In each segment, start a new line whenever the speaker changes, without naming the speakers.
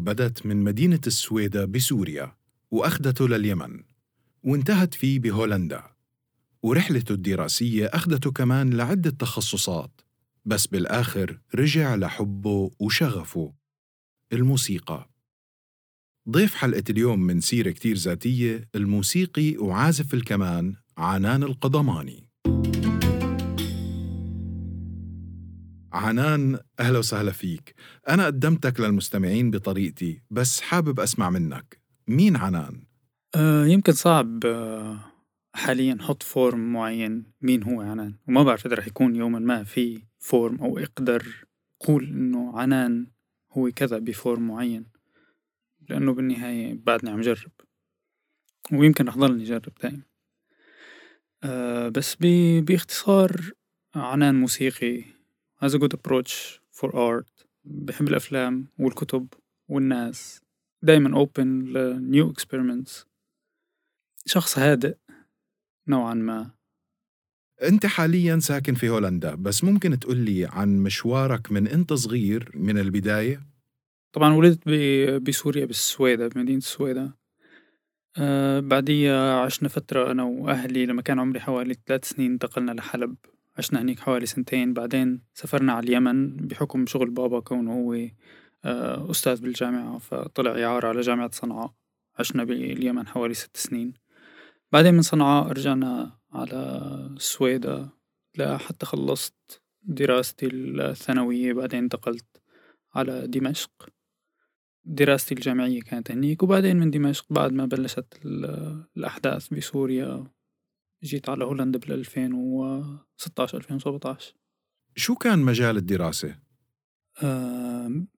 بدت من مدينة السويدة بسوريا وأخذته لليمن وانتهت فيه بهولندا. ورحلته الدراسية أخذته كمان لعدة تخصصات بس بالآخر رجع لحبه وشغفه. الموسيقى. ضيف حلقة اليوم من سيرة كتير ذاتية الموسيقي وعازف الكمان عنان القضماني. عنان أهلا وسهلا فيك. أنا قدمتك للمستمعين بطريقتي بس حابب أسمع منك. مين عنان؟
آه يمكن صعب آه حاليا حط form معين. مين هو عنان؟ وما بعرف إذا رح يكون يوما ما في form أو أقدر أقول إنه عنان هو كذا ب form معين لأنه بالنهاية بعدني عم جرب. ويمكن رح ضلني جرب دائما آه بس باختصار عنان موسيقي. Has a good approach for art. بحب الأفلام والكتب والناس. دايما open ل new experiments. شخص هادئ نوعا ما.
أنت حاليا ساكن في هولندا بس ممكن تقول لي عن مشوارك من أنت صغير من البداية؟
طبعا ولدت بسوريا بالسويدة بمدينة السويدة. آه بعديها عشنا فترة أنا وأهلي لما كان عمري حوالي ثلاث سنين انتقلنا لحلب. عشنا هنيك حوالي سنتين. بعدين سافرنا على اليمن بحكم شغل بابا كونه هو آه، أستاذ بالجامعة فطلع إعارة على جامعة صنعاء. عشنا باليمن حوالي ست سنين. بعدين من صنعاء رجعنا على السويدة لحتى خلصت دراستي الثانوية. بعدين انتقلت على دمشق. دراستي الجامعية كانت هنيك. وبعدين من دمشق بعد ما بلشت الأحداث بسوريا جيت على هولندا بال 2016 2017
شو كان مجال الدراسة؟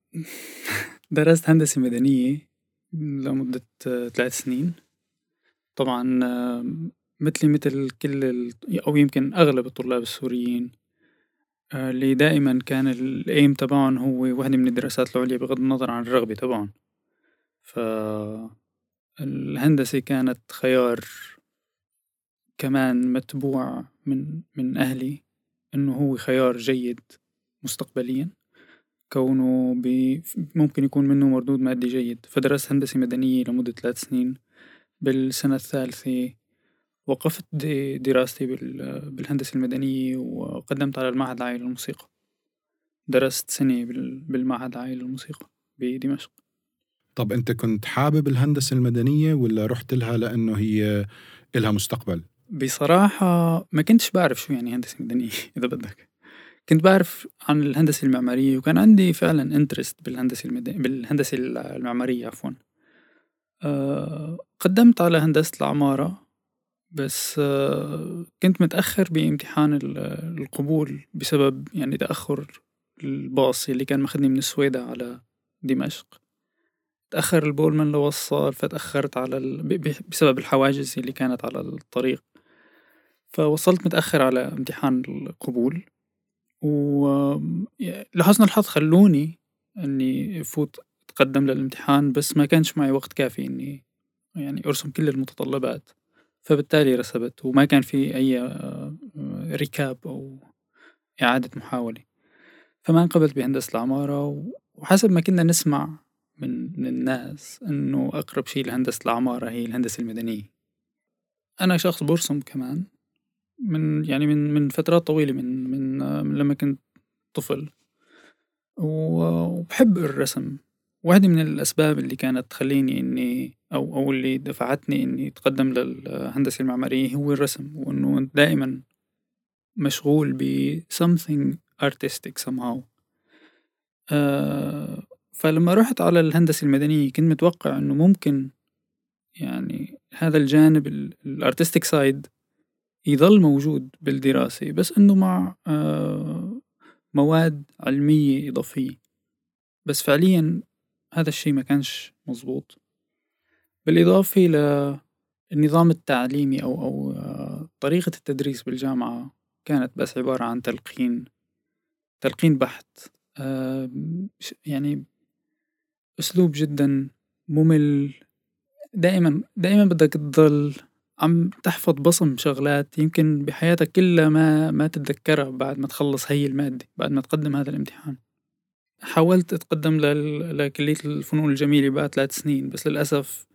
درست هندسة مدنية لمدة ثلاث سنين. طبعا مثلي مثل كل أو يمكن أغلب الطلاب السوريين آه، اللي دائما كان الأيم تبعهم هو وحدة من الدراسات العليا بغض النظر عن الرغبة تبعهم. فالهندسة كانت خيار كمان متبوع من من أهلي إنه هو خيار جيد مستقبليا كونه بي ممكن يكون منه مردود مادي جيد. فدرست هندسة مدنية لمدة ثلاث سنين. بالسنة الثالثة وقفت دراستي بالهندسة المدنية وقدمت على المعهد العالي للموسيقى. درست سنة بالمعهد العالي للموسيقى بدمشق.
طب أنت كنت حابب الهندسة المدنية ولا رحت لها لأنه هي إلها مستقبل؟
بصراحة ما كنتش بعرف شو يعني هندسة مدنية إذا بدك. كنت بعرف عن الهندسة المعمارية وكان عندي فعلا interest بالهندسة المدنية بالهندسة المعمارية عفوا. أه قدمت على هندسة العمارة بس أه كنت متأخر بامتحان القبول بسبب يعني تأخر الباص اللي كان ماخدني من السويدة على دمشق. تأخر البولمان لوصل فتأخرت على ال... بسبب الحواجز اللي كانت على الطريق. فوصلت متأخر على امتحان القبول. ولحسن الحظ خلوني إني فوت أتقدم للامتحان بس ما كانش معي وقت كافي إني يعني أرسم كل المتطلبات. فبالتالي رسبت وما كان في أي آه، ركاب أو إعادة محاولة. فما انقبلت بهندسة العمارة وحسب ما كنا نسمع من, الناس إنه أقرب شيء لهندسة العمارة هي الهندسة المدنية. أنا شخص برسم كمان. من يعني من من فترات طويلة من من, من لما كنت طفل. وبحب الرسم. واحدة من الأسباب اللي كانت تخليني إني أو أو اللي دفعتني إني أتقدم للهندسة المعمارية هو الرسم وإنه دائما مشغول ب something artistic somehow. آه فلما رحت على الهندسة المدنية كنت متوقع إنه ممكن يعني هذا الجانب ال artistic side يظل موجود بالدراسة بس إنه مع آه، مواد علمية إضافية. بس فعليا هذا الشي ما كانش مزبوط بالإضافة للنظام التعليمي أو أو آه، طريقة التدريس بالجامعة كانت بس عبارة عن تلقين تلقين بحت. آه، يعني أسلوب جدا ممل. دائما دائما بدك تضل عم تحفظ بصم شغلات يمكن بحياتك كلها ما ما تتذكرها بعد ما تخلص هي المادة بعد ما تقدم هذا الامتحان. حاولت أتقدم لل- لكلية الفنون الجميلة بعد ثلاث سنين بس للأسف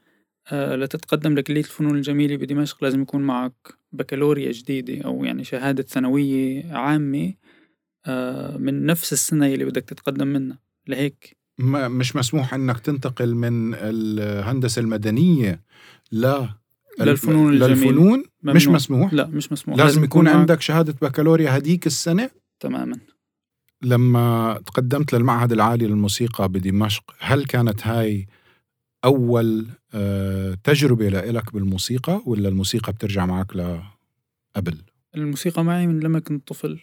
آه، لتتقدم لكلية الفنون الجميلة بدمشق لازم يكون معك بكالوريا جديدة أو يعني شهادة ثانوية عامة آه، من نفس السنة اللي بدك تتقدم منها. لهيك.
ما مش مسموح إنك تنتقل من الهندسة المدنية ل
للفنون الجميلة.
للفنون مش
ممنوع.
مسموح.
لا مش مسموح.
لازم يكون
معك-
عندك شهادة بكالوريا هديك السنة.
تماما.
لما تقدمت للمعهد العالي للموسيقى بدمشق هل كانت هاي أول آه، تجربة لإلك بالموسيقى ولا الموسيقى بترجع معك لقبل؟
الموسيقى معي من لما كنت طفل.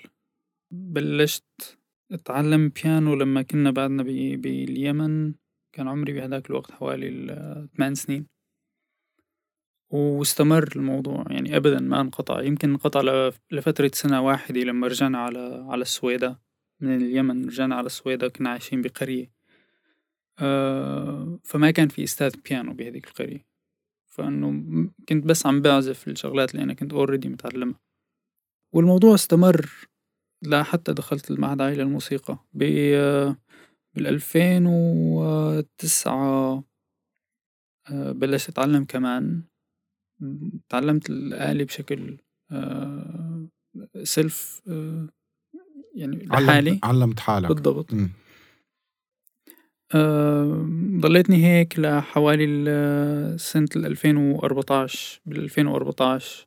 بلشت أتعلم بيانو لما كنا بعدنا باليمن. كان عمري بهداك الوقت حوالي ال- ثمان سنين. واستمر الموضوع يعني ابدا ما انقطع. يمكن انقطع لف- لفترة سنة واحدة لما رجعنا على على السويدة. من اليمن رجعنا على السويدة كنا عايشين بقرية. آه فما كان في أستاذ بيانو بهذيك القرية. فأنه م- كنت بس عم بعزف الشغلات اللي أنا كنت already متعلمها. والموضوع استمر لحتى دخلت المعهد العالي للموسيقى ب بال 2009 آه، بلشت أتعلم كمان. تعلمت الآلة بشكل آه، سيلف آه، يعني لحالي.
علمت, حالك.
بالضبط. آه، ضليتني هيك لحوالي ال- سنة ال 2014 بال 2014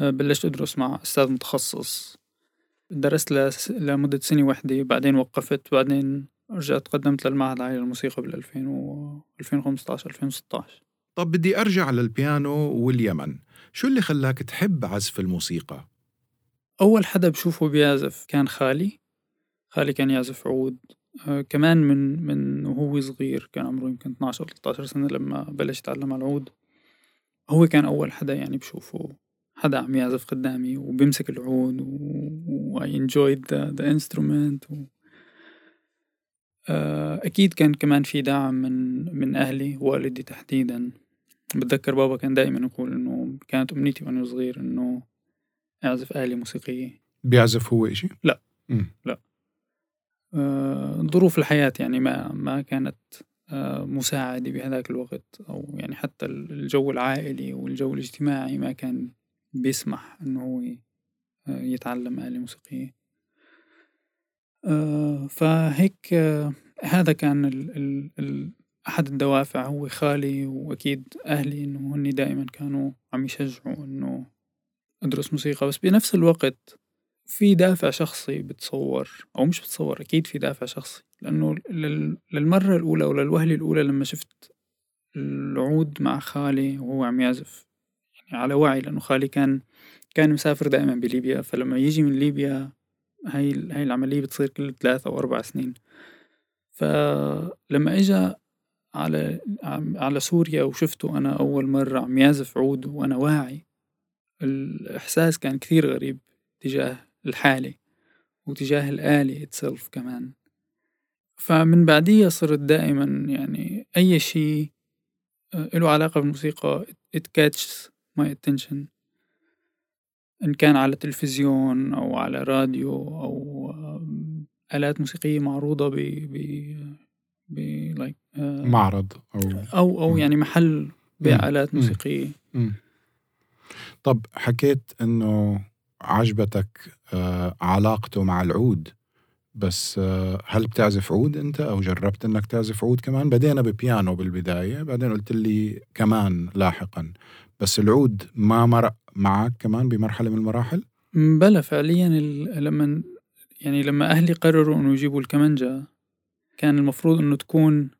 آه، بلشت أدرس مع أستاذ متخصص. درست لمدة سنة واحدة بعدين وقفت بعدين رجعت قدمت للمعهد العالي للموسيقى بال 2000 و 2015 2016
طب بدي أرجع للبيانو واليمن. شو اللي خلاك تحب عزف الموسيقى؟
أول حدا بشوفه بيعزف كان خالي. خالي كان يعزف عود. آه كمان من من وهو صغير كان عمره يمكن 12 أو 13 سنة لما بلش يتعلم على العود. هو كان أول حدا يعني بشوفه. حدا عم يعزف قدامي وبيمسك العود و I enjoyed the, the instrument و. آه، أكيد كان كمان في دعم من من أهلي والدي تحديدا. بتذكر بابا كان دائما يقول إنه كانت أمنيتي وأنا صغير إنه أعزف آلة موسيقية
بيعزف هو إشي؟
لا.
مم.
آه، ظروف الحياة يعني ما ما كانت آه، مساعدة بهذاك الوقت أو يعني حتى الجو العائلي والجو الاجتماعي ما كان بيسمح إنه هو آه، يتعلم آلة موسيقية آه، فهيك آه، هذا كان ال ال ال أحد الدوافع هو خالي وأكيد أهلي إنه هني دائما كانوا عم يشجعوا إنه أدرس موسيقى. بس بنفس الوقت في دافع شخصي بتصور أو مش بتصور أكيد في دافع شخصي. لأنه لل- للمرة الأولى وللوهلة الأولى لما شفت العود مع خالي وهو عم يعزف يعني على وعي لأنه خالي كان كان مسافر دائما بليبيا. فلما يجي من ليبيا هاي هاي العملية بتصير كل ثلاثة أو أربع سنين. فلما إجا على على سوريا وشفته أنا أول مرة عم يعزف عود وأنا واعي. الإحساس كان كثير غريب تجاه الحالة وتجاه الآلة itself كمان. فمن بعديها صرت دائما يعني أي شيء له علاقة بالموسيقى it catches my attention. إن كان على تلفزيون أو على راديو أو آلات موسيقية معروضة ب ب ب like آه،
معرض أو
أو أو
مم.
يعني محل بيع
مم.
موسيقية
مم. طب حكيت إنه عجبتك آه علاقته مع العود بس آه هل بتعزف عود أنت أو جربت إنك تعزف عود كمان بدينا ببيانو بالبداية بعدين قلت لي كمان لاحقا بس العود ما مرق معك كمان بمرحلة من المراحل
بلا فعليا لما يعني لما أهلي قرروا إنه يجيبوا الكمانجا كان المفروض إنه تكون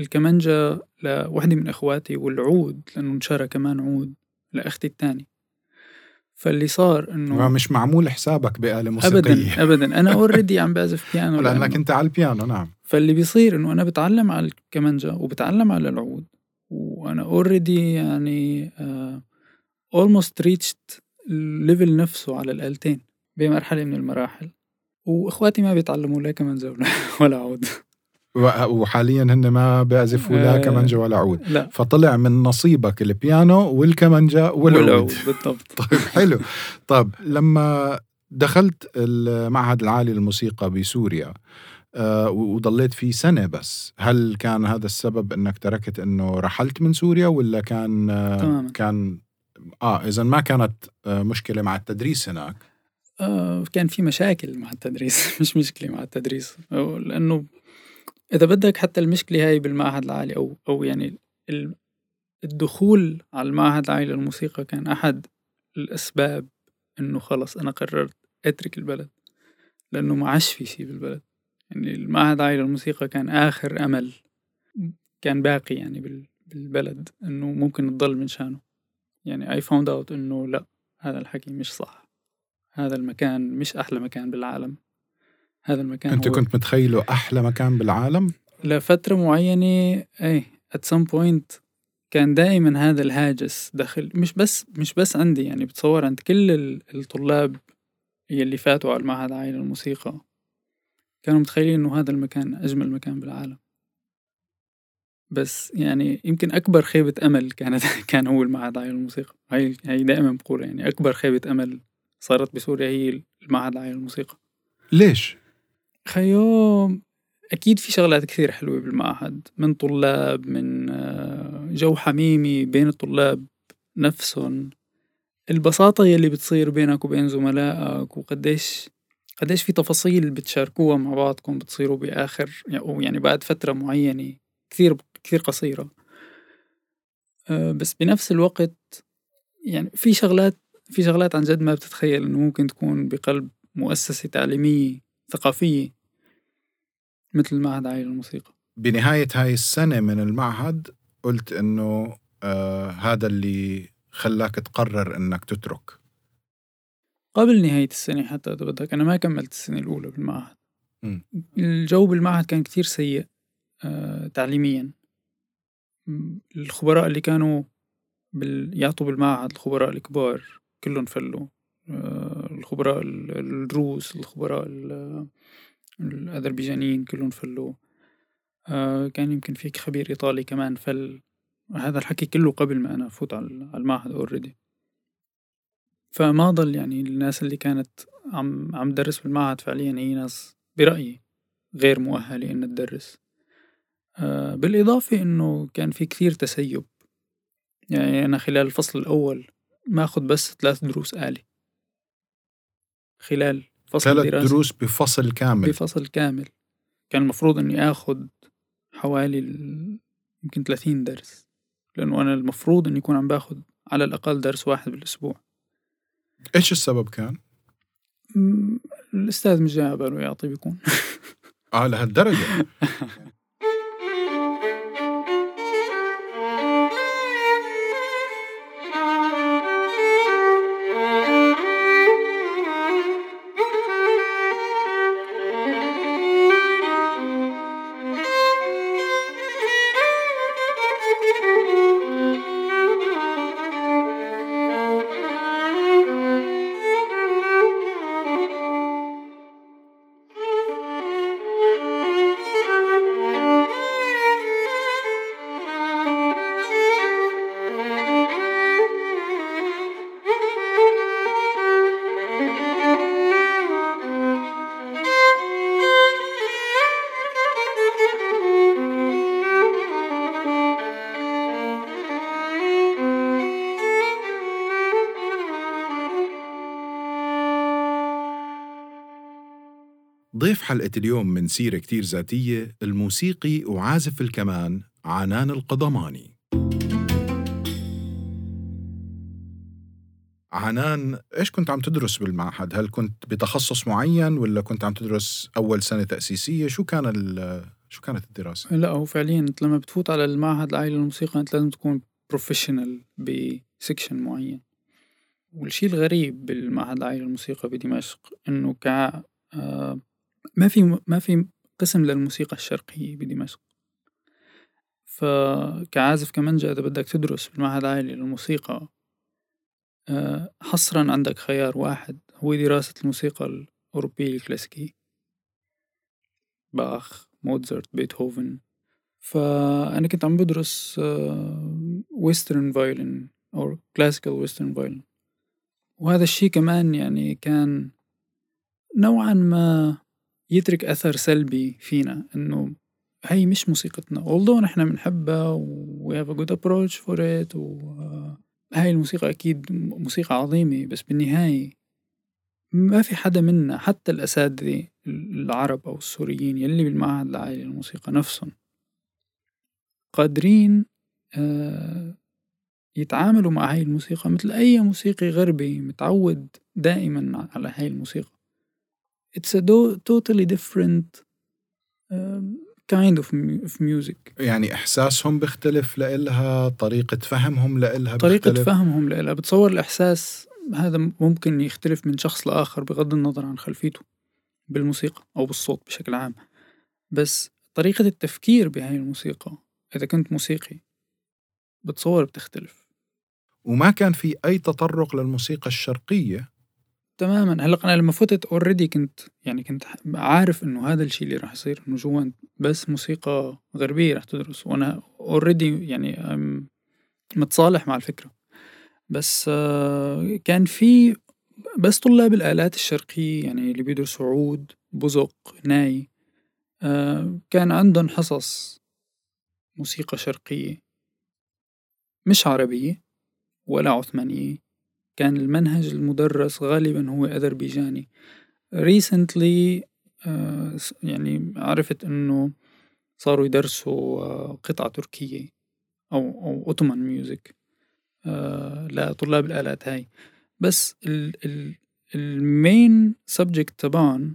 الكمانجا لوحدة من إخواتي والعود لأنه انشرى كمان عود لأختي التاني فاللي صار
ما
إنه
مش معمول حسابك بآلة موسيقية.
أبدا أبدا. أنا already عم بعزف بيانو لأنه-
أنت على البيانو نعم.
فاللي بيصير إنه أنا بتعلم على الكمانجا وبتعلم على العود وأنا already يعني almost reached ال level نفسه على الآلتين بمرحلة من المراحل. وإخواتي ما بيتعلموا لا كمانجا ولا, عود.
وحاليا هن ما بيعزفوا لا
آه.
كمانجا ولا عود.
لا.
فطلع من نصيبك البيانو والكمانجا والعود,
والعود بالضبط.
طيب حلو. طب لما دخلت المعهد العالي للموسيقى بسوريا آه، وضليت فيه سنة بس هل كان هذا السبب أنك تركت أنه رحلت من سوريا ولا كان آه، كان آه إذا ما كانت آه، مشكلة مع التدريس هناك؟
آه كان في مشاكل مع التدريس. مش مشكلة مع التدريس. لأنه إذا بدك حتى المشكلة هاي بالمعهد العالي أو أو يعني ال- الدخول على المعهد العالي للموسيقى كان أحد الأسباب إنه خلص أنا قررت أترك البلد لأنه ما عادش في شي بالبلد. يعني المعهد العالي للموسيقى كان آخر أمل كان باقي يعني بال- بالبلد إنه ممكن تضل من شأنه. يعني I found out إنه لأ هذا الحكي مش صح. هذا المكان مش أحلى مكان بالعالم. هذا المكان
أنت
هو.
كنت متخيله أحلى مكان بالعالم؟
لفترة معينة إيه at some point كان دائما هذا الهاجس داخل. مش بس مش بس عندي يعني بتصور عند كل ال- الطلاب يلي فاتوا على المعهد العالي للموسيقى كانوا متخيلين إنه هذا المكان أجمل مكان بالعالم. بس يعني يمكن أكبر خيبة أمل كانت كان هو المعهد العالي للموسيقى هاي هاي دائما بقولها يعني أكبر خيبة أمل صارت بسوريا هي المعهد العالي للموسيقى
ليش؟
خيو أكيد في شغلات كثير حلوة بالمعهد من طلاب من آه، جو حميمي بين الطلاب نفسهم. البساطة يلي بتصير بينك وبين زملائك وقديش قديش في تفاصيل بتشاركوها مع بعضكم بتصيروا بآخر أو يعني بعد فترة معينة كثير كثير قصيرة. آه، بس بنفس الوقت يعني في شغلات في شغلات عن جد ما بتتخيل إنه ممكن تكون بقلب مؤسسة تعليمية. ثقافية مثل المعهد العالي للموسيقى
بنهاية هاي السنة من المعهد قلت إنه آه هذا اللي خلاك تقرر إنك تترك.
قبل نهاية السنة حتى إذا بدك أنا ما كملت السنة الأولى بالمعهد.
مم.
الجو بالمعهد كان كتير سيء آه، تعليميا. م، الخبراء اللي كانوا بال... يعطوا بالمعهد الخبراء الكبار كلهم فلوا. الخبراء ال- الروس الخبراء ال- الأذربيجانيين كلهم فلوا. آه، كان يمكن فيك خبير إيطالي كمان فل هذا الحكي كله قبل ما أنا أفوت على المعهد أوريدي فما ضل يعني الناس اللي كانت عم عم تدرس بالمعهد فعليا هي ناس برأيي غير مؤهلة إن تدرس. آه، بالإضافة إنه كان في كثير تسيب. يعني أنا خلال الفصل الأول ماخد بس ثلاث دروس آلي. خلال فصل
ثلاث
دراسي
دروس بفصل كامل.
بفصل كامل. كان المفروض إني آخد حوالي ال- يمكن 30 درس لأنه أنا المفروض إني يكون عم باخد على الأقل درس واحد بالأسبوع.
إيش السبب كان؟
الأستاذ مش جاي على باله يعطي بيكون
آه لهالدرجة. ضيف حلقة اليوم من سيرة كتير ذاتية الموسيقي وعازف الكمان عنان القضماني عنان إيش كنت عم تدرس بالمعهد؟ هل كنت بتخصص معين ولا كنت عم تدرس أول سنة تأسيسية؟ شو كان شو كانت الدراسة؟
لا هو فعليا انت لما بتفوت على المعهد العالي للموسيقى أنت لازم تكون professional ب section معين والشي الغريب بالمعهد العالي للموسيقى بدمشق إنه ك آه، ما في ما في قسم للموسيقى الشرقية بدمشق. فكعازف كمانجا إذا بدك تدرس بالمعهد العالي للموسيقى آه، حصرا عندك خيار واحد هو دراسة الموسيقى الأوروبية الكلاسيكية. باخ موتزارت بيتهوفن. فأنا كنت عم بدرس western violin أو classical western violin وهذا الشي كمان يعني كان نوعا ما يترك أثر سلبي فينا إنه هي مش موسيقتنا. Although نحن بنحبها و we have a good approach for it وهاي الموسيقى أكيد موسيقى عظيمة بس بالنهاية ما في حدا منا حتى الأساتذة العرب أو السوريين يلي بالمعهد العالي للموسيقى نفسهم قادرين آه، يتعاملوا مع هاي الموسيقى مثل أي موسيقي غربي متعود دائما على هاي الموسيقى. It's a totally different kind of, of music.
يعني إحساسهم بيختلف لإلها طريقة فهمهم لإلها
طريقة
بيختلف.
فهمهم لإلها. بتصور الإحساس هذا ممكن يختلف من شخص لآخر بغض النظر عن خلفيته بالموسيقى أو بالصوت بشكل عام. بس طريقة التفكير بهاي الموسيقى إذا كنت موسيقي بتصور بتختلف.
وما كان في أي تطرق للموسيقى الشرقية
تماما. هلأ أنا لما فتت already كنت يعني كنت عارف إنه هذا الشيء اللي راح يصير انه جوا بس موسيقى غربية راح تدرس. وأنا already يعني متصالح مع الفكرة. بس آه، كان في بس طلاب الآلات الشرقية يعني اللي بيدرسوا عود بزق ناي آه، كان عندهم حصص موسيقى شرقية. مش عربية ولا عثمانية. كان المنهج المدرس غالبا هو أذربيجاني. Recently آه، يعني عرفت إنه صاروا يدرسوا قطعة تركية أو أو أوتومان ميوزك لطلاب الآلات هاي. بس ال ال ال main subject تبعن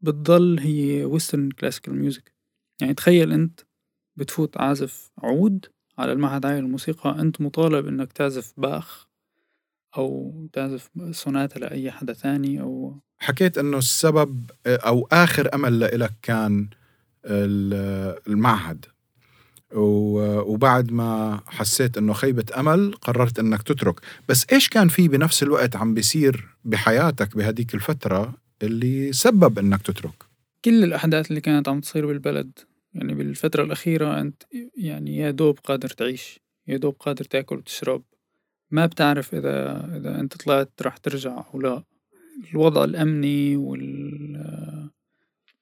بتضل هي western classical music يعني تخيل أنت بتفوت عازف عود على المعهد العالي للموسيقى أنت مطالب إنك تعزف باخ. أو تعزف سوناتا لأي حدا ثاني أو
حكيت إنه السبب أو آخر أمل لإلك كان المعهد. وبعد ما حسيت إنه خيبة أمل قررت إنك تترك. بس إيش كان في بنفس الوقت عم بيصير بحياتك بهديك الفترة اللي سبب إنك تترك؟
كل الأحداث اللي كانت عم تصير بالبلد يعني بالفترة الأخيرة أنت يعني يا دوب قادر تعيش يا دوب قادر تأكل وتشرب. ما بتعرف إذا إذا أنت طلعت رح ترجع أو لا. الوضع الأمني وال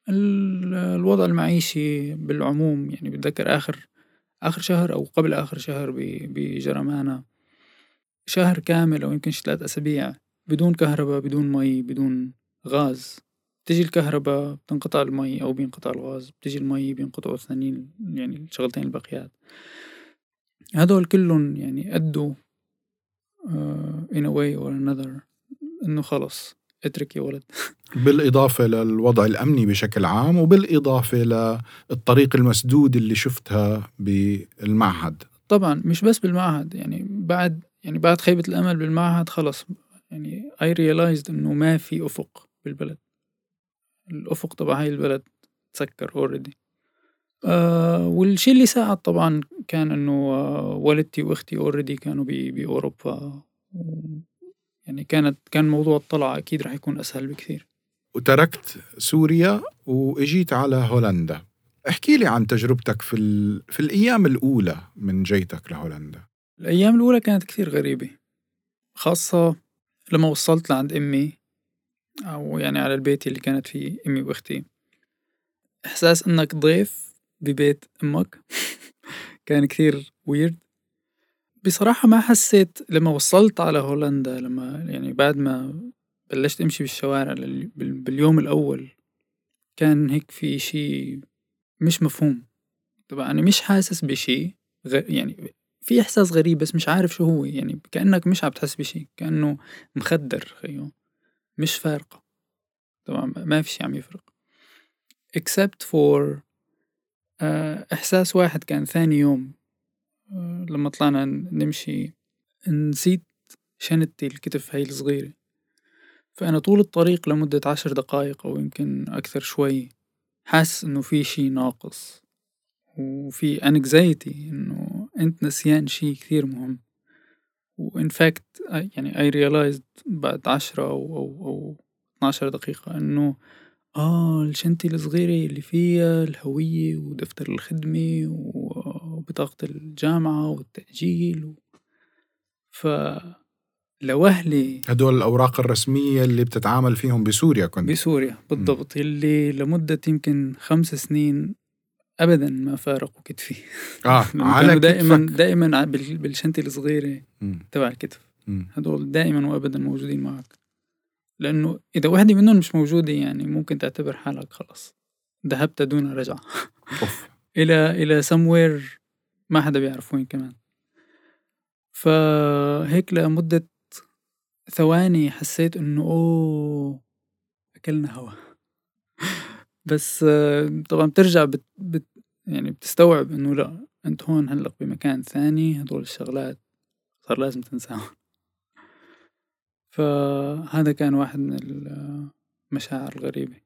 الوضع المعيشي بالعموم يعني بتذكر آخر آخر شهر أو قبل آخر شهر بجرمانة. شهر كامل أو يمكن ثلاث أسابيع بدون كهرباء بدون مي بدون غاز. بتجي الكهرباء بتنقطع المي أو بينقطع الغاز. بتجي المي بينقطعوا الثانيين يعني الشغلتين الباقيات. هدول كلهم يعني أدوا in a way or another إنه خلص اترك يا ولد.
بالإضافة للوضع الأمني بشكل عام وبالإضافة للطريق المسدود اللي شفتها بالمعهد.
طبعا مش بس بالمعهد يعني بعد يعني بعد خيبة الأمل بالمعهد خلص. يعني I realized إنه ما في أفق بالبلد. الأفق تبع هاي البلد تسكر already آه والشي اللي ساعد طبعا كان إنه آه والدتي وأختي already كانوا بأوروبا يعني كانت كان موضوع الطلعة أكيد رح يكون أسهل بكثير.
وتركت سوريا وإجيت على هولندا. احكي لي عن تجربتك في, ال... في الأيام الأولى من جيتك لهولندا.
الأيام الأولى كانت كثير غريبة خاصة لما وصلت لعند أمي أو يعني على البيت اللي كانت فيه أمي وأختي. إحساس إنك ضيف ببيت أمك. كان كثير ويرد بصراحة ما حسيت لما وصلت على هولندا لما يعني بعد ما بلشت أمشي بالشوارع باليوم الأول كان هيك في شي مش مفهوم. طبعا أنا مش حاسس بشي يعني في إحساس غريب بس مش عارف شو هو يعني كأنك مش عم تحس بشي كأنه مخدر خيو. مش فارقة. طبعا ما في شي عم يفرق. Except for إحساس واحد كان ثاني يوم لما طلعنا نمشي. نسيت شنطتي الكتف هاي الصغيرة. فأنا طول الطريق لمدة عشر دقايق أو يمكن أكثر شوي حاسس إنه في شي ناقص. وفي anxiety إنه أنت نسيان شي كثير مهم. وإن فاكت يعني I realized بعد عشرة أو أو أو 12 دقيقة إنه آه الشنطة الصغيرة اللي فيها الهوية ودفتر الخدمة وبطاقة الجامعة والتأجيل و... ف لو أهلي
هدول الأوراق الرسمية اللي بتتعامل فيهم بسوريا كنت؟
بسوريا بالضبط اللي لمدة يمكن خمس سنين أبدا ما فارقوا كتفي. لأنه
على
دائما
كتفك.
دائما ع- بال- بالشنطة الصغيرة
مم.
تبع الكتف.
مم.
هدول دائما وأبدا موجودين معك. لأنه إذا وحدة منهم مش موجودة يعني ممكن تعتبر حالك خلاص ذهبت دون رجعة. إلى إلى somewhere ما حدا بيعرف وين كمان. فهيك لمدة ثواني حسيت إنه أوه أكلنا هوا. بس طبعا بترجع بت, بت يعني بتستوعب إنه لا أنت هون هلق بمكان ثاني هدول الشغلات صار لازم تنساهم. فهذا كان واحد من المشاعر الغريبة.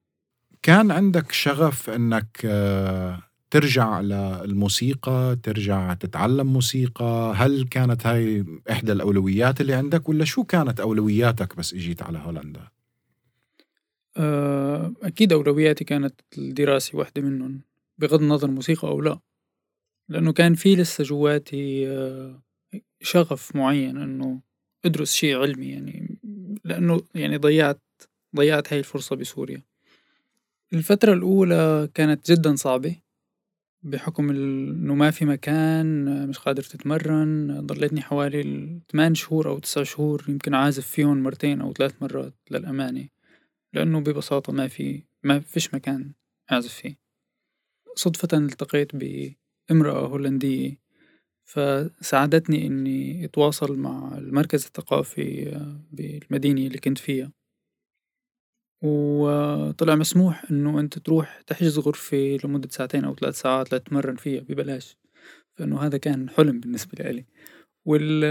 كان عندك شغف إنك آه، ترجع للموسيقى ترجع تتعلم موسيقى؟ هل كانت هاي إحدى الأولويات اللي عندك ولا شو كانت أولوياتك بس إجيت على هولندا؟
آه، أكيد أولوياتي كانت الدراسة واحدة منهم بغض النظر موسيقى أو لا. لأنه كان في لسه جواتي آه، شغف معين إنه أدرس شيء علمي يعني. لأنه يعني ضيعت ضيعت هاي الفرصة بسوريا. الفترة الأولى كانت جدا صعبة بحكم إنه ما في مكان مش قادر تتمرن ضليتني حوالي 8 شهور أو 9 شهور يمكن عازف فيهم مرتين أو ثلاث مرات للأمانة لأنه ببساطة ما في ما فيش مكان أعزف فيه. صدفة التقيت بامرأة هولندية فساعدتني إني أتواصل مع المركز الثقافي بالمدينة اللي كنت فيها. وطلع مسموح إنه أنت تروح تحجز غرفة لمدة ساعتين أو ثلاث ساعات لتتمرن فيها ببلاش فإنه هذا كان حلم بالنسبة لي. وال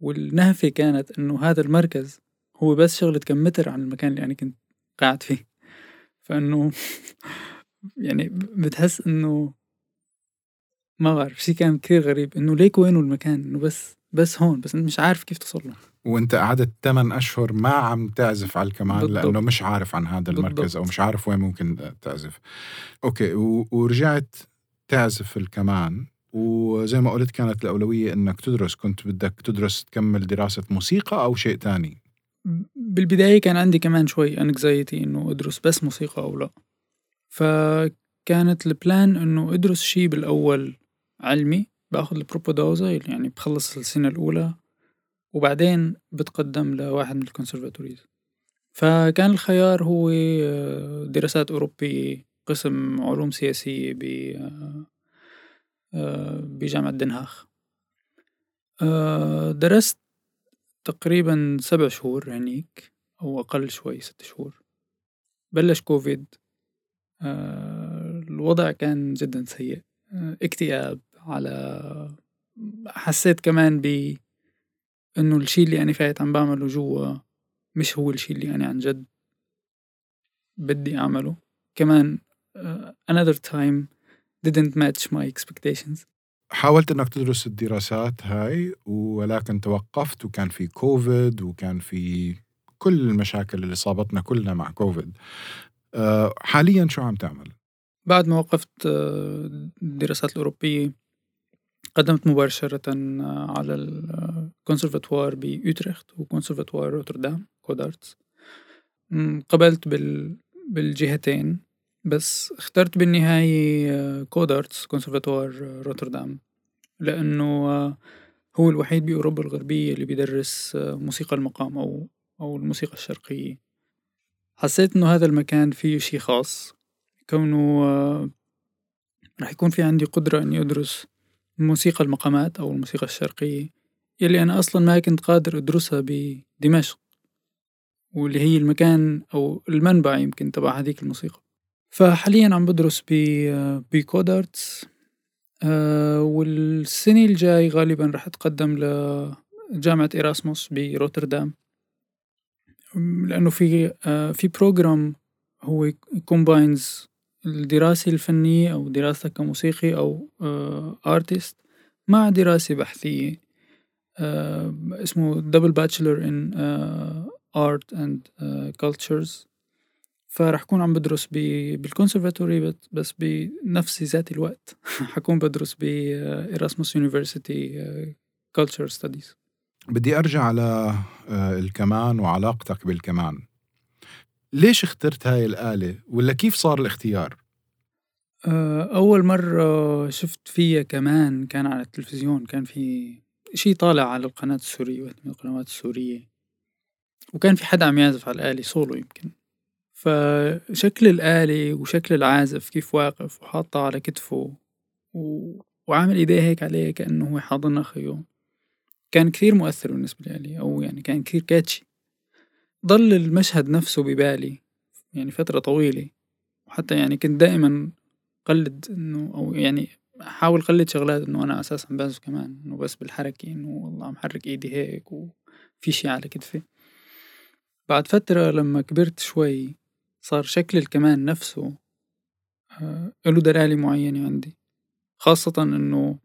والنهفة كانت إنه هذا المركز هو بس شغلة كم متر عن المكان اللي أنا كنت قاعد فيه. فإنه يعني بتحس إنه ما بعرف شي كان كثير غريب إنه ليك وينه المكان؟ إنه بس بس هون بس أنت مش عارف كيف توصل له.
وأنت قعدت 8 أشهر ما عم تعزف على الكمان
بالضبط.
لأنه مش عارف عن هذا المركز
بالضبط.
أو مش عارف وين ممكن تعزف. أوكي و- ورجعت تعزف الكمان وزي ما قلت كانت الأولوية إنك تدرس. كنت بدك تدرس تكمل دراسة موسيقى أو شيء تاني؟
بالبداية كان عندي كمان شوي anxiety إنه أدرس بس موسيقى أو لأ. فكانت ال plan إنه أدرس شي بالأول علمي باخد ال propedeuse اللي يعني بخلص السنة الأولى وبعدين بتقدم لواحد من ال conservatories. فكان الخيار هو آه، دراسات أوروبية قسم علوم سياسية آه، بجامعة دنهاخ آه، درست تقريبا سبع شهور هنيك أو أقل شوي ست شهور. بلش كوفيد. الوضع كان جدا سيء. اكتئاب. على حسيت كمان ب إنه الشي اللي أنا فايت عم بعمله جوا مش هو الشي اللي أنا عن جد بدي أعمله. كمان آه، another time didn't match my expectations.
حاولت إنك تدرس الدراسات هاي ولكن توقفت وكان في كوفيد وكان في كل المشاكل اللي صابتنا كلنا مع كوفيد أه حاليا شو عم تعمل؟
بعد ما وقفت آه، الدراسات الأوروبية قدمت مباشرة آه، على الكونسرفاتوار بأوترخت وكونسرفاتوار روتردام كودارتس قبلت بال... بالجهتين بس اخترت بالنهاية آه، كودارتس كونسرفاتوار آه، روتردام. لأنه آه، هو الوحيد بأوروبا الغربية اللي بيدرس آه، موسيقى المقام أو أو الموسيقى الشرقية. حسيت إنه هذا المكان فيه شي خاص كونه آه، رح يكون في عندي قدرة إني أدرس موسيقى المقامات أو الموسيقى الشرقية يلي أنا أصلا ما كنت قادر أدرسها بدمشق واللي هي المكان أو المنبع يمكن تبع هذيك الموسيقى. فحاليا عم بدرس ب Codarts آه، والسنة الجاي غالبا رح أتقدم لجامعة إيراسموس بروتردام لأنه في آه، في program هو combines الدراسة الفنية أو دراستك كموسيقي أو artist مع دراسة بحثية. آه، اسمه double bachelor in art and cultures فرح كون عم بدرس بالكونسرفاتوري بس بنفس ذات الوقت حكون بدرس ب إيراسموس university culture studies
بدي أرجع على آه، الكمان وعلاقتك بالكمان. ليش اخترت هاي الآلة؟ ولا كيف صار الاختيار؟
آه، أول مرة شفت فيها كمان كان على التلفزيون كان في شي طالع على القناة السورية واحدة من القنوات السورية. وكان في حدا عم يعزف على الآلة سولو يمكن. فشكل الآلة وشكل العازف كيف واقف وحاطها على كتفه و... وعامل إيديه هيك عليه كأنه هو حاضن أخيه كان كثير مؤثر بالنسبة لي أو يعني كان كثير كاتشي ضل المشهد نفسه ببالي يعني فترة طويلة. وحتى يعني كنت دائما قلد إنه أو يعني أحاول قلد شغلات إنه أنا أساسا بعزف كمان إنه بس بالحركة إنه والله عم حرك إيدي هيك وفي شي على كتفي. بعد فترة لما كبرت شوي صار شكل الكمان نفسه آه، له دلالة معينة عندي. خاصة إنه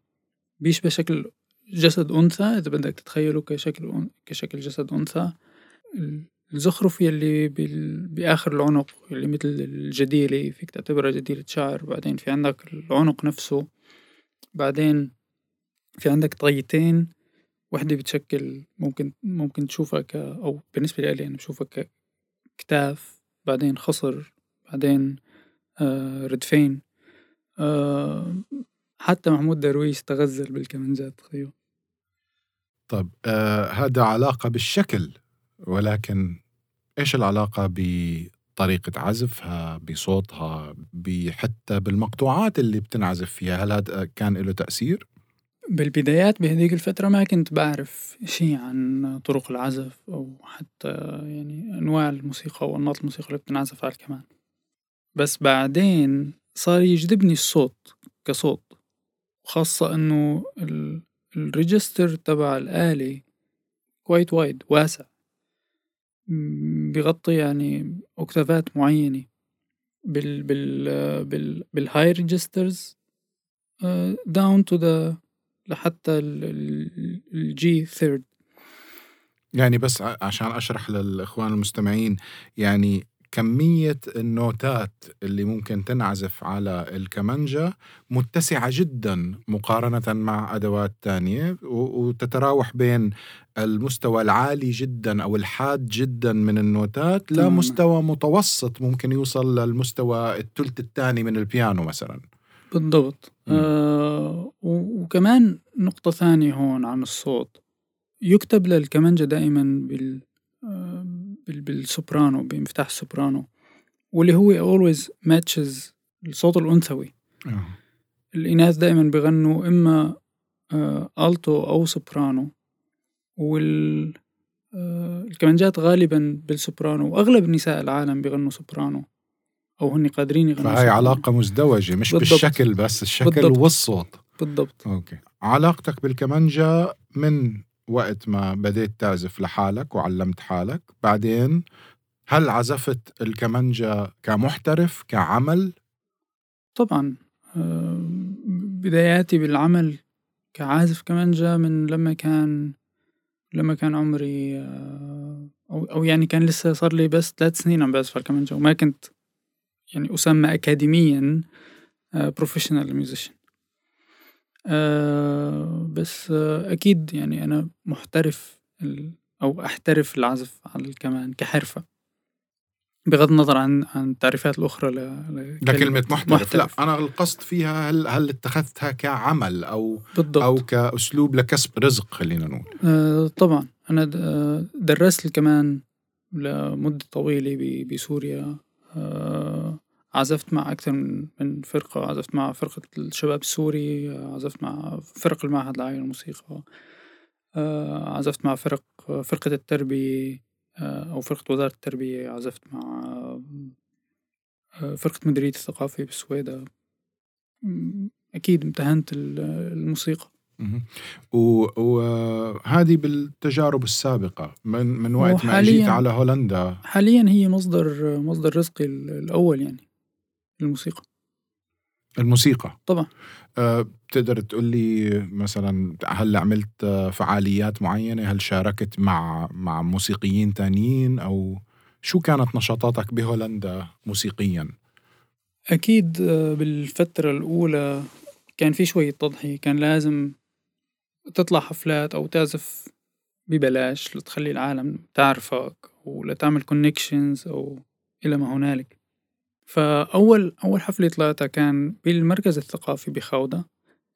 بيشبه شكل جسد أنثى إذا بدك تتخيله كشكل كشكل جسد أنثى. الزخرف يلي بآخر العنق اللي مثل الجديلة فيك تعتبرها جديلة شعر. بعدين في عندك العنق نفسه. بعدين في عندك طيتين. وحدة بتشكل ممكن ممكن تشوفها ك أو بالنسبة لي أنا بشوفها ككتاف بعدين خصر. بعدين آه ردفين. آه حتى محمود درويش تغزل بالكمنجات خيو
طيب آه علاقة بالشكل. ولكن إيش العلاقة بطريقة عزفها بصوتها حتى بالمقطوعات اللي بتنعزف فيها؟ هل هذا كان له تأثير؟
بالبدايات بهذيك الفترة ما كنت بعرف شيء عن طرق العزف أو حتى يعني أنواع الموسيقى وأنماط الموسيقى اللي بتنعزف على الكمان بس بعدين صار يجذبني الصوت كصوت وخاصة إنه الريجستر تبع الآلة كويت وايد واسع. بيغطي يعني أكتافات معينة. بال بال بال بال high registers down to the لحتى ال G third
يعني بس عشان أشرح للإخوان المستمعين يعني كمية النوتات اللي ممكن تنعزف على الكمانجا متسعة جدا مقارنة مع أدوات تانية وتتراوح بين المستوى العالي جدا أو الحاد جدا من النوتات لمستوى متوسط ممكن يوصل للمستوى الثلث الثاني من البيانو مثلا.
بالضبط. آه وكمان نقطة ثانية هون عن الصوت. يكتب للكمانجا دائما بال آه بالسوبرانو بمفتاح السوبرانو واللي هو always matches الصوت الأنثوي
آه.
الإناث دائما بغنوا إما آه ألتو أو سوبرانو وال آه الكمانجات غالبا بالسوبرانو وأغلب نساء العالم بغنوا سوبرانو أو هن قادرين يغنوا
فهي علاقة مزدوجة مش بالضبط. بالشكل بس الشكل بالضبط. والصوت
بالضبط
okay علاقتك بالكمانجا من وقت ما بديت تعزف لحالك وعلمت حالك. بعدين هل عزفت الكمانجا كمحترف كعمل؟
طبعا. آه، بداياتي بالعمل كعازف كمانجا من لما كان لما كان عمري آه، أو, أو يعني كان لسه صار لي بس ثلاث سنين عم بعزف على الكمانجا وما كنت يعني أسمى أكاديميا professional آه، musician آه بس آه أكيد يعني أنا محترف أو أحترف العزف على الكمان كحرفة بغض النظر عن عن التعريفات الأخرى
لكلمة محترف. محترف لا أنا القصد فيها هل هل اتخذتها كعمل أو بالضبط. أو كأسلوب لكسب رزق خلينا نقول
آه طبعا أنا درست الكمان لمدة طويلة بسوريا آه عزفت مع أكثر من فرقة عزفت مع فرقة الشباب السوري عزفت مع فرق المعهد العالي للموسيقى آه، عزفت مع فرق فرقة التربية آه، أو فرقة وزارة التربية عزفت مع آه، فرقة مديرية الثقافة بالسويدة. أكيد امتهنت الموسيقى.
وهذه بالتجارب السابقة من من وقت ما اجيت على هولندا.
حاليا هي مصدر مصدر رزقي الأول يعني. الموسيقى.
الموسيقى.
طبعا.
أه تقدر تقول لي مثلا هل عملت فعاليات معينة؟ هل شاركت مع مع موسيقيين تانيين؟ أو شو كانت نشاطاتك بهولندا موسيقيا؟
أكيد آه، بالفترة الأولى كان في شوية تضحية. كان لازم تطلع حفلات أو تعزف ببلاش لتخلي العالم تعرفك ولتعمل كونكشنز أو إلى ما هنالك. فأول أول حفلة طلعتها كان بالمركز الثقافي بخوضة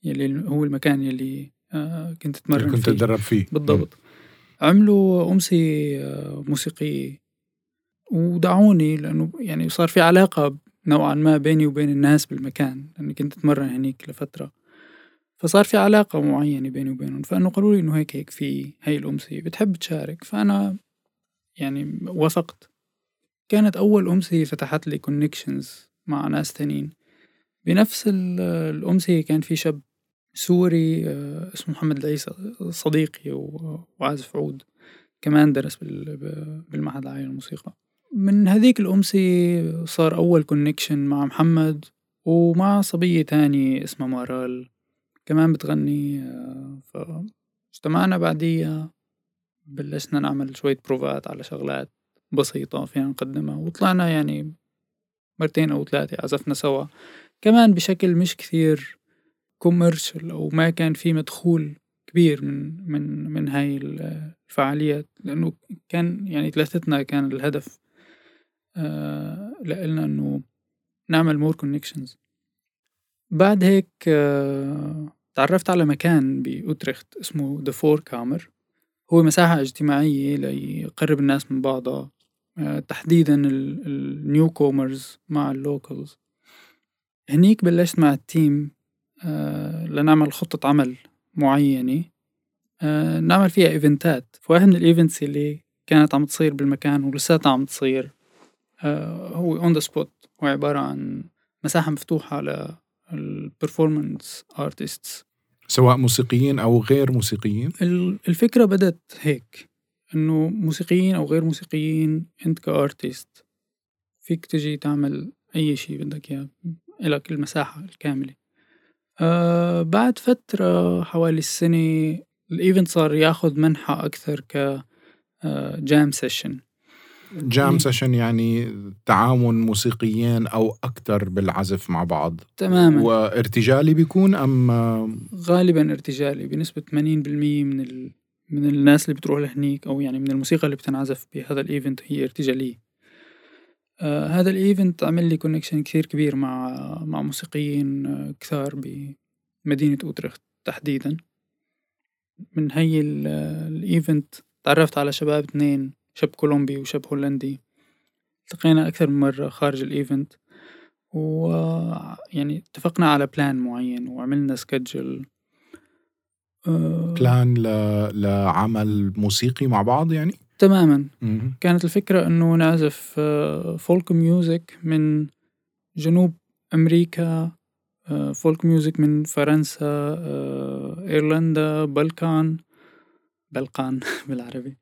يلي هو المكان يلي آه، كنت أتمرن
كنت
فيه.
تدرب فيه.
بالضبط. عملوا أمسية آه، موسيقية ودعوني لأنه يعني صار في علاقة نوعا ما بيني وبين الناس بالمكان لأني كنت أتمرن هنيك لفترة. فصار في علاقة معينة بيني وبينهم فإنه قالوا لي إنه هيك هيك في هاي الأمسية بتحب تشارك؟ فأنا يعني وافقت. كانت أول أمسية فتحت لي كونكشنز مع ناس تانيين. بنفس الأمسية كان في شاب سوري آه، اسمه محمد العيسى صديقي وعازف عود كمان درس بالمعهد العالي للموسيقى. من هذيك الأمسية صار أول connection مع محمد ومع صبية تانية اسمها مارال. كمان بتغني آه، فاجتمعنا بعديها بلشنا نعمل شوية بروفات على شغلات. بسيطة فينا نقدمها. وطلعنا يعني مرتين أو ثلاثة عزفنا سوا. كمان بشكل مش كثير commercial أو ما كان في مدخول كبير من من من هاي الفعاليات. لأنه كان يعني ثلاثتنا كان الهدف آه لإلنا إنه نعمل more connections بعد هيك آه تعرفت على مكان بأوترخت اسمه De Voorkamer هو مساحة اجتماعية ليقرب الناس من بعضها. تحديدا ال newcomers مع ال locals. هنيك بلشت مع ال team آه، لنعمل خطة عمل معينة آه، نعمل فيها event ات. فواحد من ال events اللي كانت عم تصير بالمكان ولساتها عم تصير هو on the spot هو عبارة عن مساحة مفتوحة على البرفورمانس ارتستس
سواء موسيقيين أو غير موسيقيين؟
الفكرة بدت هيك. إنه موسيقيين أو غير موسيقيين أنت ك artist فيك تجي تعمل أي شيء بدك إياه لك المساحة الكاملة. آه بعد فترة حوالي السنة ال event صار ياخذ منحى أكثر ك جام سيشن
جام سيشن يعني تعاون موسيقيين أو أكثر بالعزف مع بعض.
تماما.
وارتجالي بيكون أم؟
غالبا ارتجالي بنسبة 80% من. من الناس اللي بتروح لهنيك أو يعني من الموسيقى اللي بتنعزف بهذا ال event هي ارتجالية. آه هذا ال event عمل لي connection كثير كبير مع مع موسيقيين آه، كثار بمدينة اوترخت تحديدا. من هي ال event تعرفت على شباب اثنين شاب كولومبي وشاب هولندي. التقينا أكثر من مرة خارج ال event ويعني اتفقنا على plan معين وعملنا سكجل
بلان ل... لعمل موسيقي مع بعض يعني؟
تماما. كانت الفكرة إنه نعزف folk music من جنوب أمريكا folk music من فرنسا إيرلندا بلقان بلقان بالعربي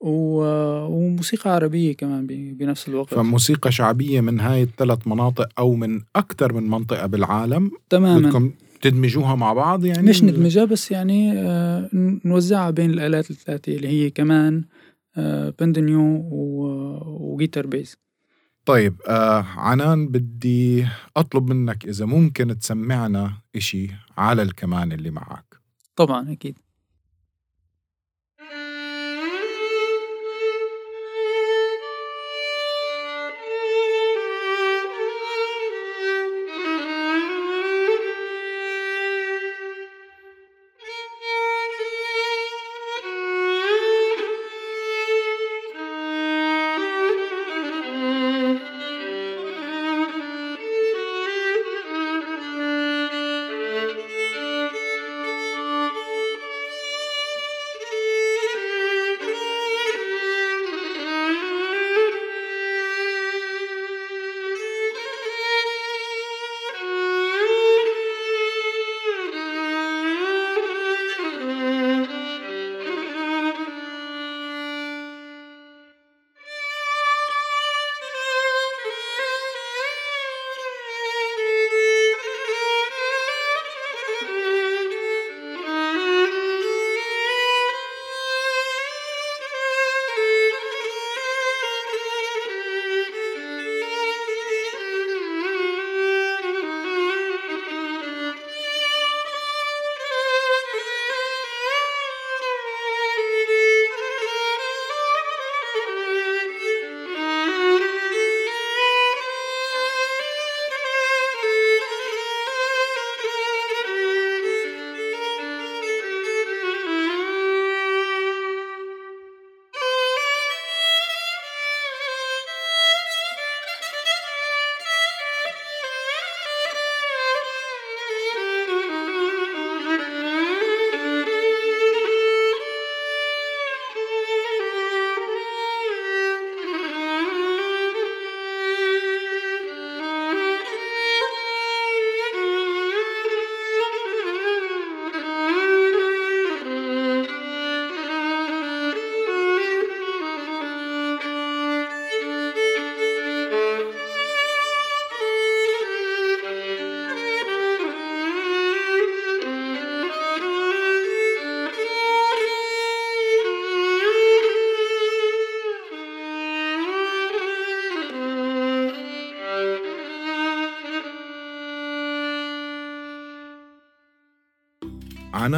وموسيقى عربية كمان بنفس الوقت.
فموسيقى شعبية من هاي الثلاث مناطق أو من أكثر من منطقة بالعالم.
تماما. بدكم
تدمجوها مع بعض يعني
مش ندمجها بس يعني آه، نوزعها بين الآلات الثلاثة اللي هي كمان آه، بندنيو وجيتر بيس
طيب آه عنان بدي أطلب منك إذا ممكن تسمعنا إشي على الكمان اللي معك.
طبعا أكيد.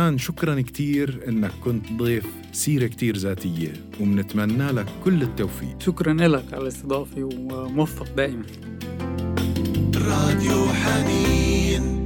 وكمان شكرا كتير إنك كنت ضيف سيرة كتير ذاتية ومنتمنى لك كل التوفيق.
شكرا لك على الاستضافة وموفق دائما.
راديو حنين.